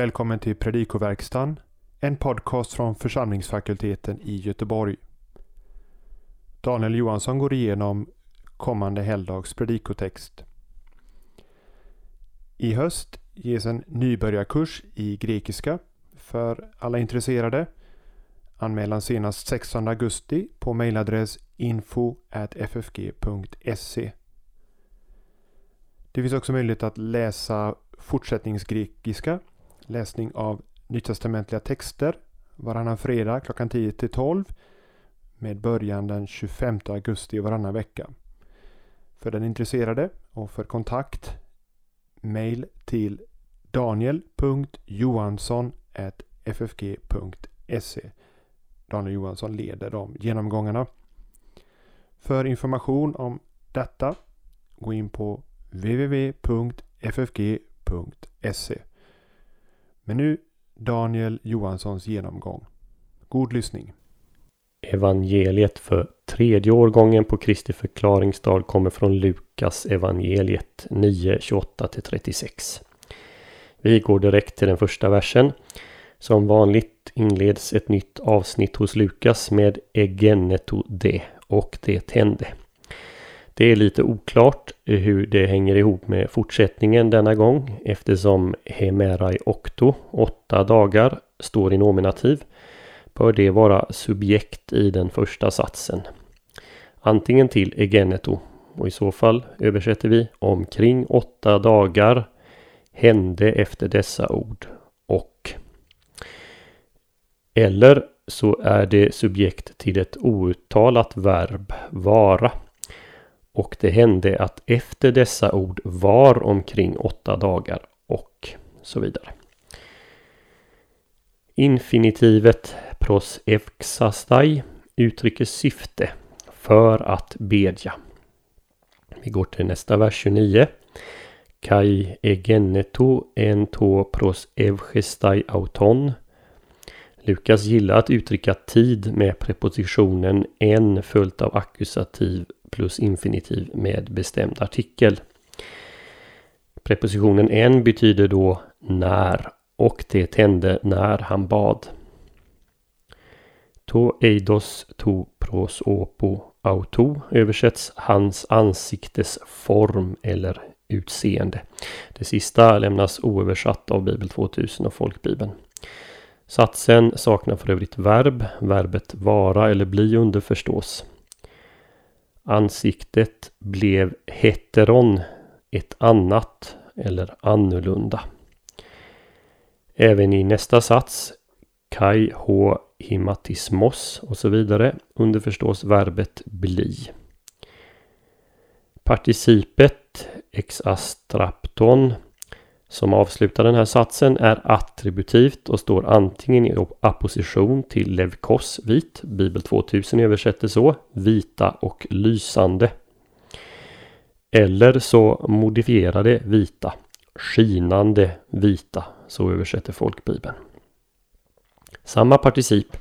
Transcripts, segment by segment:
välkommen till Predikoverkstan, en podcast från församlingsfakulteten i Göteborg. Daniel Johansson går igenom kommande helgdags predikotext. I höst ges en nybörjarkurs i grekiska för alla intresserade. Anmälan senast 16 augusti på mejladress info.ffg.se. Det finns också möjlighet att läsa fortsättningsgrekiska, läsning av nytestamentliga texter varannan fredag klockan 10 till 12 med början den 25 augusti varannan vecka. För den intresserade och för kontakt mail till daniel.johansson.ffg.se Daniel Johansson leder de genomgångarna. För information om detta gå in på www.ffg.se men nu Daniel Johanssons genomgång. God lyssning! Evangeliet för tredje årgången på Kristi förklaringsdag kommer från Lukas evangeliet 9, 28-36. Vi går direkt till den första versen. Som vanligt inleds ett nytt avsnitt hos Lukas med Egeneto de och det tände. Det är lite oklart hur det hänger ihop med fortsättningen denna gång eftersom Hemerai Okto, åtta dagar, står i nominativ bör det vara subjekt i den första satsen. Antingen till Egeneto och i så fall översätter vi omkring åtta dagar hände efter dessa ord och eller så är det subjekt till ett outtalat verb vara. Och det hände att efter dessa ord var omkring åtta dagar och så vidare. Infinitivet pros evxastai uttrycker syfte för att bedja. Vi går till nästa vers 29. Kai egeneto ento pros evgestai auton. Lukas gillar att uttrycka tid med prepositionen en följt av ackusativ plus infinitiv med bestämd artikel. Prepositionen en betyder då när och det tände när han bad. To eidos to pros opo auto översätts hans ansiktes form eller utseende. Det sista lämnas oöversatt av Bibel 2000 och Folkbibeln. Satsen saknar för övrigt verb. Verbet vara eller bli underförstås. Ansiktet blev heteron, ett annat eller annorlunda. Även i nästa sats, kai h himatismos och så vidare, underförstås verbet bli. Participet exastrapton som avslutar den här satsen är attributivt och står antingen i apposition till levkos, vit, Bibel 2000 översätter så, vita och lysande. Eller så modifierade vita, skinande vita, så översätter folkbibeln. Samma particip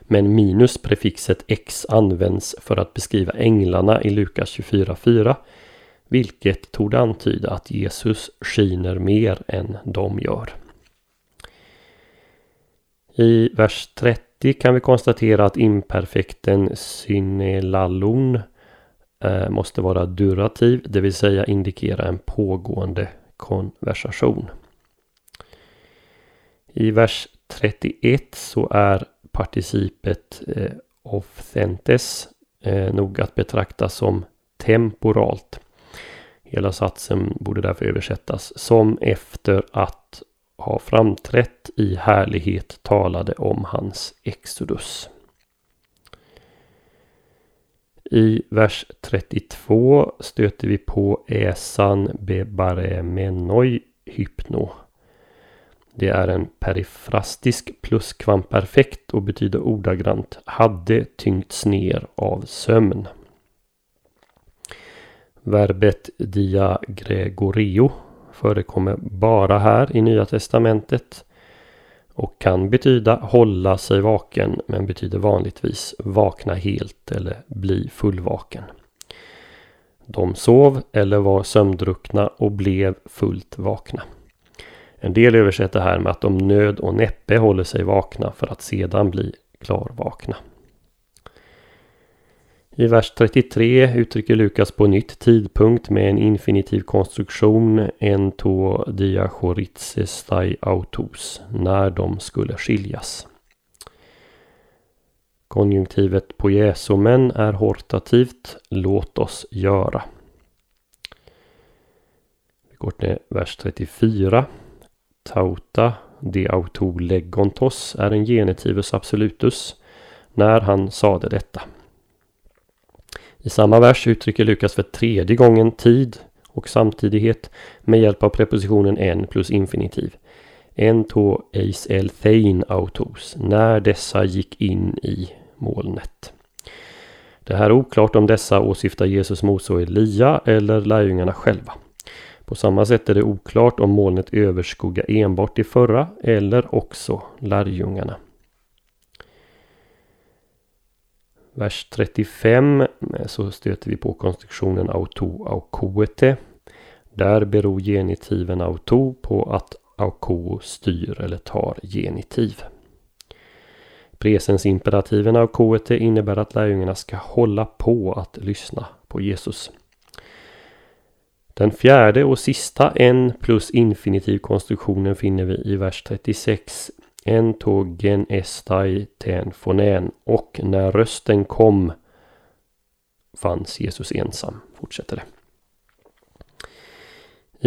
men minus prefixet x används för att beskriva änglarna i Lukas 24.4 vilket torde antyda att Jesus skiner mer än de gör. I vers 30 kan vi konstatera att imperfekten synelalon eh, måste vara durativ, det vill säga indikera en pågående konversation. I vers 31 så är participet eh, authentes eh, nog att betrakta som temporalt. Hela satsen borde därför översättas som efter att ha framträtt i härlighet talade om hans exodus. I vers 32 stöter vi på Äsan bebaremenoi hypno. Det är en perifrastisk pluskvamperfekt och betyder ordagrant hade tyngts ner av sömn. Verbet dia Gregorio förekommer bara här i Nya Testamentet och kan betyda hålla sig vaken men betyder vanligtvis vakna helt eller bli fullvaken. De sov eller var sömndruckna och blev fullt vakna. En del översätter här med att de nöd och näppe håller sig vakna för att sedan bli klarvakna. I vers 33 uttrycker Lukas på nytt tidpunkt med en infinitiv konstruktion en to stai autos när de skulle skiljas. Konjunktivet poiesomen är hortativt låt oss göra. Vi går till vers 34. Tauta de auto legontos är en genitivus absolutus när han sade detta. I samma vers uttrycker Lukas för tredje gången tid och samtidighet med hjälp av prepositionen en plus infinitiv. En to eis el thein autos, när dessa gick in i molnet. Det här är oklart om dessa åsyftar Jesus, Mose och Elia eller lärjungarna själva. På samma sätt är det oklart om molnet överskuggar enbart de förra eller också lärjungarna. Vers 35 eh, så stöter vi på konstruktionen auto aukoete. Där beror genitiven auto på att auko styr eller tar genitiv. Presensimperativen aukoete innebär att lärjungarna ska hålla på att lyssna på Jesus. Den fjärde och sista en plus infinitiv konstruktionen finner vi i vers 36 en tog estai ten fonän och när rösten kom fanns Jesus ensam. Fortsätter det.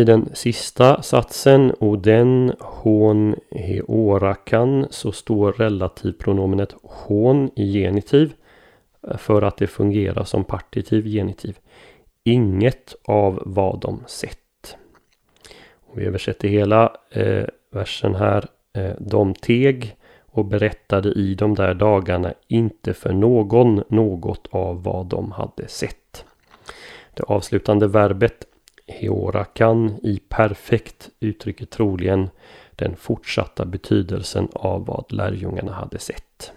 I den sista satsen och den hon heorakan så står relativpronomenet hon i genitiv för att det fungerar som partitiv genitiv. Inget av vad de sett. Och vi översätter hela eh, versen här Eh, de teg och berättade i de där dagarna inte för någon något av vad de hade sett. Det avslutande verbet heorakan i perfekt uttrycker troligen den fortsatta betydelsen av vad lärjungarna hade sett.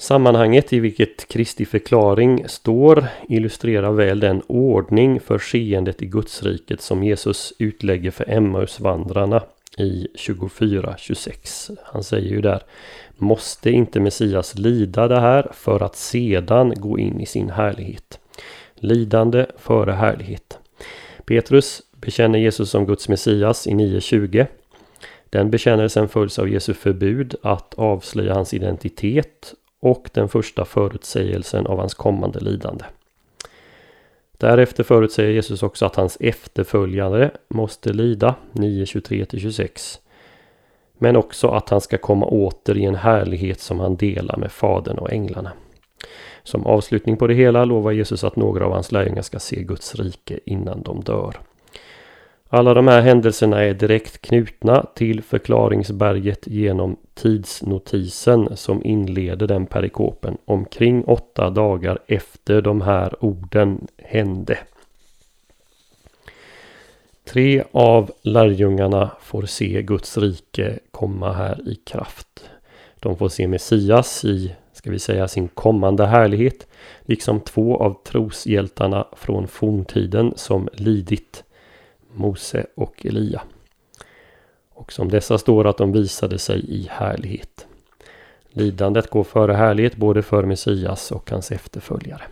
Sammanhanget i vilket Kristi förklaring står illustrerar väl den ordning för skeendet i Gudsriket som Jesus utlägger för Emmausvandrarna i 24.26. Han säger ju där Måste inte Messias lida det här för att sedan gå in i sin härlighet? Lidande före härlighet. Petrus bekänner Jesus som Guds Messias i 9.20. Den bekännelsen följs av Jesu förbud att avslöja hans identitet och den första förutsägelsen av hans kommande lidande. Därefter förutsäger Jesus också att hans efterföljare måste lida 9.23-26. Men också att han ska komma åter i en härlighet som han delar med Fadern och änglarna. Som avslutning på det hela lovar Jesus att några av hans lärjungar ska se Guds rike innan de dör. Alla de här händelserna är direkt knutna till förklaringsberget genom tidsnotisen som inleder den perikopen omkring åtta dagar efter de här orden hände. Tre av lärjungarna får se Guds rike komma här i kraft. De får se Messias i, ska vi säga, sin kommande härlighet. Liksom två av troshjältarna från forntiden som lidit Mose och Elia. Och som dessa står att de visade sig i härlighet. Lidandet går före härlighet både för Messias och hans efterföljare.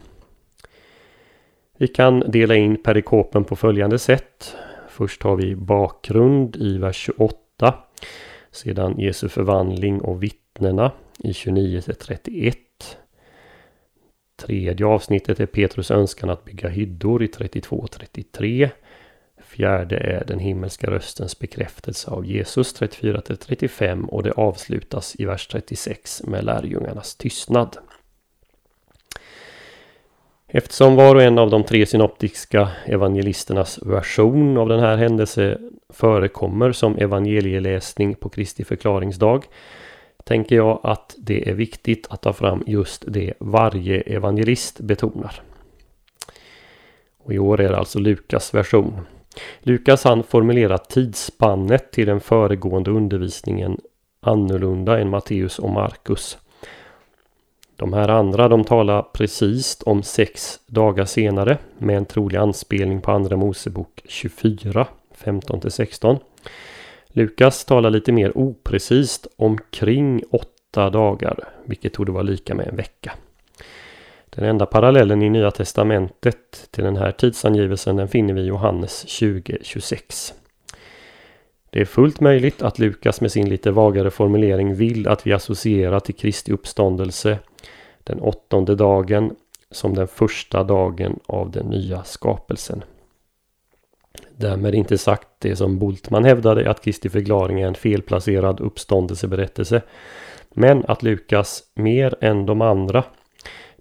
Vi kan dela in perikopen på följande sätt. Först har vi bakgrund i vers 28. Sedan Jesu förvandling och vittnena i 29 31. Tredje avsnittet är Petrus önskan att bygga hyddor i 32 33. Fjärde är den himmelska röstens bekräftelse av Jesus 34-35 och det avslutas i vers 36 med lärjungarnas tystnad. Eftersom var och en av de tre synoptiska evangelisternas version av den här händelsen förekommer som evangelieläsning på Kristi förklaringsdag tänker jag att det är viktigt att ta fram just det varje evangelist betonar. Och I år är det alltså Lukas version. Lukas han formulerar tidsspannet till den föregående undervisningen annorlunda än Matteus och Markus. De här andra de talar precis om sex dagar senare med en trolig anspelning på Andra Mosebok 24 15-16. Lukas talar lite mer oprecist omkring åtta dagar, vilket tog vara lika med en vecka. Den enda parallellen i Nya Testamentet till den här tidsangivelsen den finner vi i Johannes 20.26. Det är fullt möjligt att Lukas med sin lite vagare formulering vill att vi associerar till Kristi uppståndelse den åttonde dagen som den första dagen av den nya skapelsen. Därmed inte sagt det som Bultman hävdade att Kristi förklaring är en felplacerad uppståndelseberättelse. Men att Lukas mer än de andra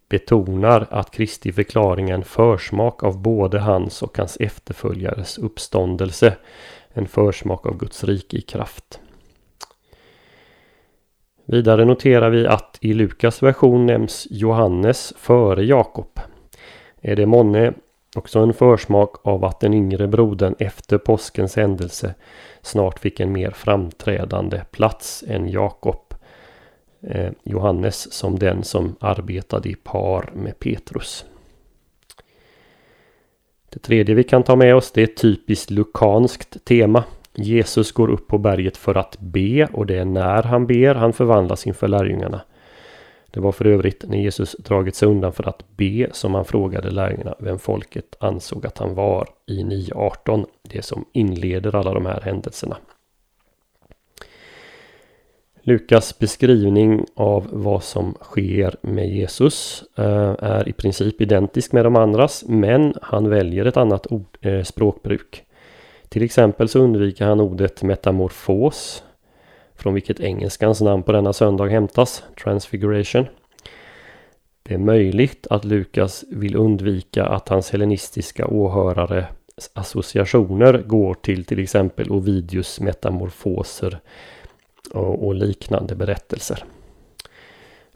betonar att Kristi förklaring är en försmak av både hans och hans efterföljares uppståndelse. En försmak av Guds rike i kraft. Vidare noterar vi att i Lukas version nämns Johannes före Jakob. Är det månne också en försmak av att den yngre brodern efter påskens händelse snart fick en mer framträdande plats än Jakob. Eh, Johannes som den som arbetade i par med Petrus. Det tredje vi kan ta med oss det är ett typiskt lukanskt tema. Jesus går upp på berget för att be och det är när han ber han förvandlas inför lärjungarna. Det var för övrigt när Jesus dragit sig undan för att be som han frågade lärjungarna vem folket ansåg att han var i 9.18. Det som inleder alla de här händelserna. Lukas beskrivning av vad som sker med Jesus eh, är i princip identisk med de andras men han väljer ett annat ord, eh, språkbruk. Till exempel så undviker han ordet metamorfos från vilket engelskans namn på denna söndag hämtas, Transfiguration. Det är möjligt att Lukas vill undvika att hans hellenistiska åhörare associationer går till till exempel Ovidius metamorfoser och, och liknande berättelser.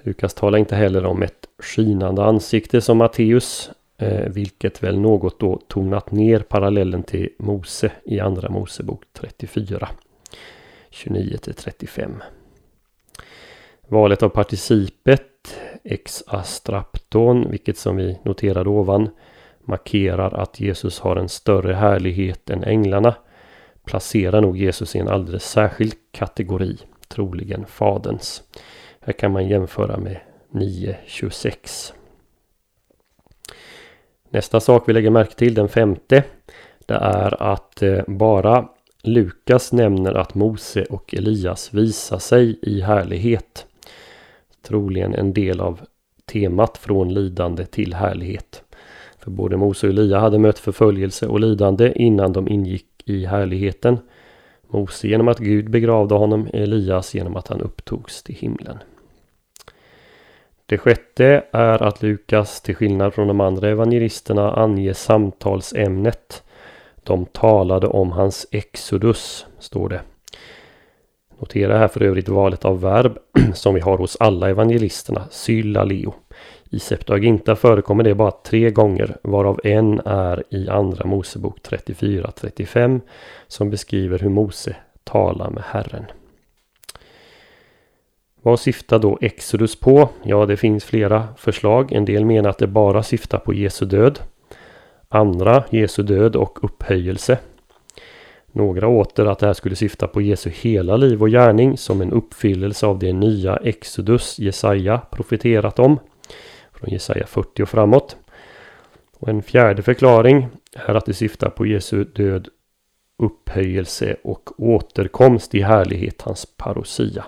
Lukas talar inte heller om ett skinande ansikte som Matteus, eh, vilket väl något då tonat ner parallellen till Mose i Andra Mosebok 34. 29 till 35. Valet av participet ex astrapton, vilket som vi noterade ovan, markerar att Jesus har en större härlighet än änglarna, placerar nog Jesus i en alldeles särskild kategori, troligen Faderns. Här kan man jämföra med 9.26. Nästa sak vi lägger märke till, den femte, det är att eh, bara Lukas nämner att Mose och Elias visar sig i härlighet. Troligen en del av temat från lidande till härlighet. För både Mose och Elia hade mött förföljelse och lidande innan de ingick i härligheten. Mose genom att Gud begravde honom, Elias genom att han upptogs till himlen. Det sjätte är att Lukas, till skillnad från de andra evangelisterna, anger samtalsämnet de talade om hans exodus, står det. Notera här för övrigt valet av verb som vi har hos alla evangelisterna, syllaleo. I Septuaginta förekommer det bara tre gånger, varav en är i Andra Mosebok 34-35 som beskriver hur Mose talar med Herren. Vad syftar då Exodus på? Ja, det finns flera förslag. En del menar att det bara syftar på Jesu död. Andra Jesu död och upphöjelse. Några åter att det här skulle syfta på Jesu hela liv och gärning som en uppfyllelse av det nya Exodus Jesaja profeterat om. Från Jesaja 40 och framåt. Och en fjärde förklaring är att det syftar på Jesu död, upphöjelse och återkomst i härlighet, hans parosia.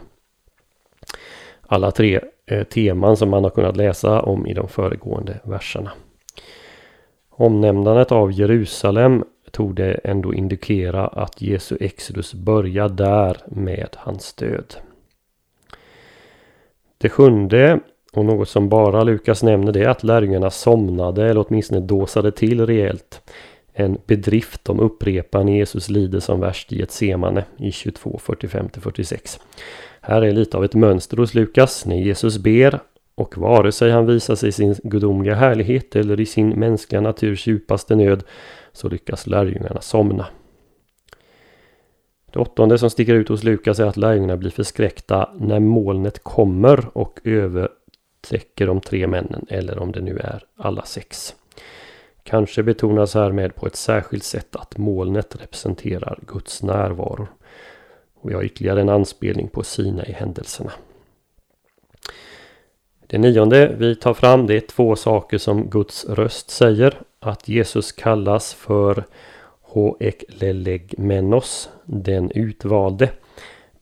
Alla tre eh, teman som man har kunnat läsa om i de föregående verserna. Omnämnandet av Jerusalem tog det ändå indikera att Jesu Exodus börjar där med hans död. Det sjunde och något som bara Lukas nämner det är att lärjungarna somnade eller åtminstone dåsade till rejält. En bedrift de upprepar när Jesus lider som värst i ett semane i 22, 45-46. Här är lite av ett mönster hos Lukas. När Jesus ber och vare sig han visar sig i sin gudomliga härlighet eller i sin mänskliga naturs djupaste nöd så lyckas lärjungarna somna. Det åttonde som sticker ut hos Lukas är att lärjungarna blir förskräckta när molnet kommer och över täcker de tre männen eller om det nu är alla sex. Kanske betonas härmed på ett särskilt sätt att molnet representerar Guds närvaro. Och vi har ytterligare en anspelning på Sina i händelserna. Det nionde vi tar fram det är två saker som Guds röst säger. Att Jesus kallas för Hoeklelegmenos, den utvalde.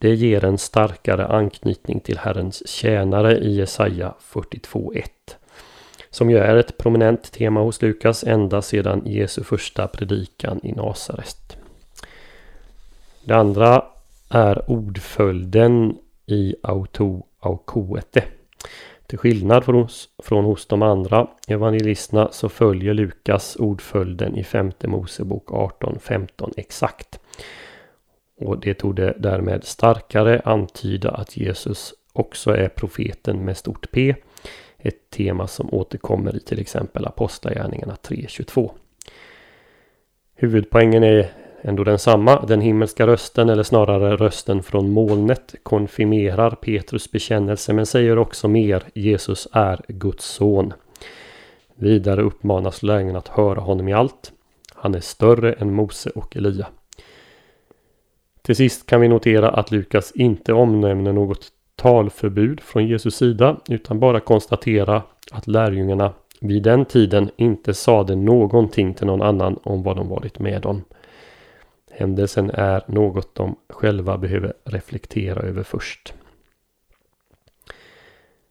Det ger en starkare anknytning till Herrens tjänare i Jesaja 42.1. Som ju är ett prominent tema hos Lukas ända sedan Jesu första predikan i Nasaret. Det andra är ordföljden i auto aukoete. Till skillnad från hos, från hos de andra evangelisterna så följer Lukas ordföljden i femte Mosebok 18.15 exakt. Och det tog det därmed starkare antyda att Jesus också är profeten med stort P. Ett tema som återkommer i till exempel Apostlagärningarna 3.22. Huvudpoängen är ändå densamma. Den himmelska rösten, eller snarare rösten från molnet, konfirmerar Petrus bekännelse men säger också mer. Jesus är Guds son. Vidare uppmanas lärjungarna att höra honom i allt. Han är större än Mose och Elia. Till sist kan vi notera att Lukas inte omnämner något talförbud från Jesus sida utan bara konstatera att lärjungarna vid den tiden inte sade någonting till någon annan om vad de varit med om. Händelsen är något de själva behöver reflektera över först.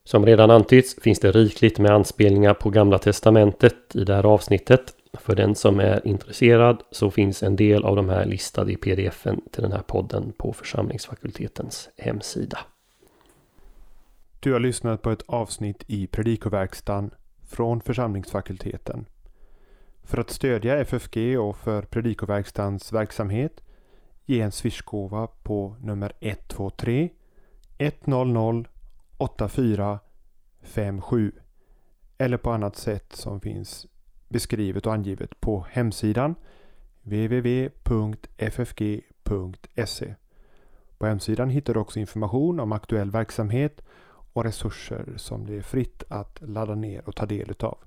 Som redan antytts finns det rikligt med anspelningar på Gamla Testamentet i det här avsnittet. För den som är intresserad så finns en del av de här listade i pdfen till den här podden på församlingsfakultetens hemsida. Du har lyssnat på ett avsnitt i Predikoverkstan från församlingsfakulteten. För att stödja FFG och för Predikoverkstans verksamhet ge en swishgåva på nummer 123 100 84 57 eller på annat sätt som finns beskrivet och angivet på hemsidan www.ffg.se. På hemsidan hittar du också information om aktuell verksamhet och resurser som det är fritt att ladda ner och ta del utav.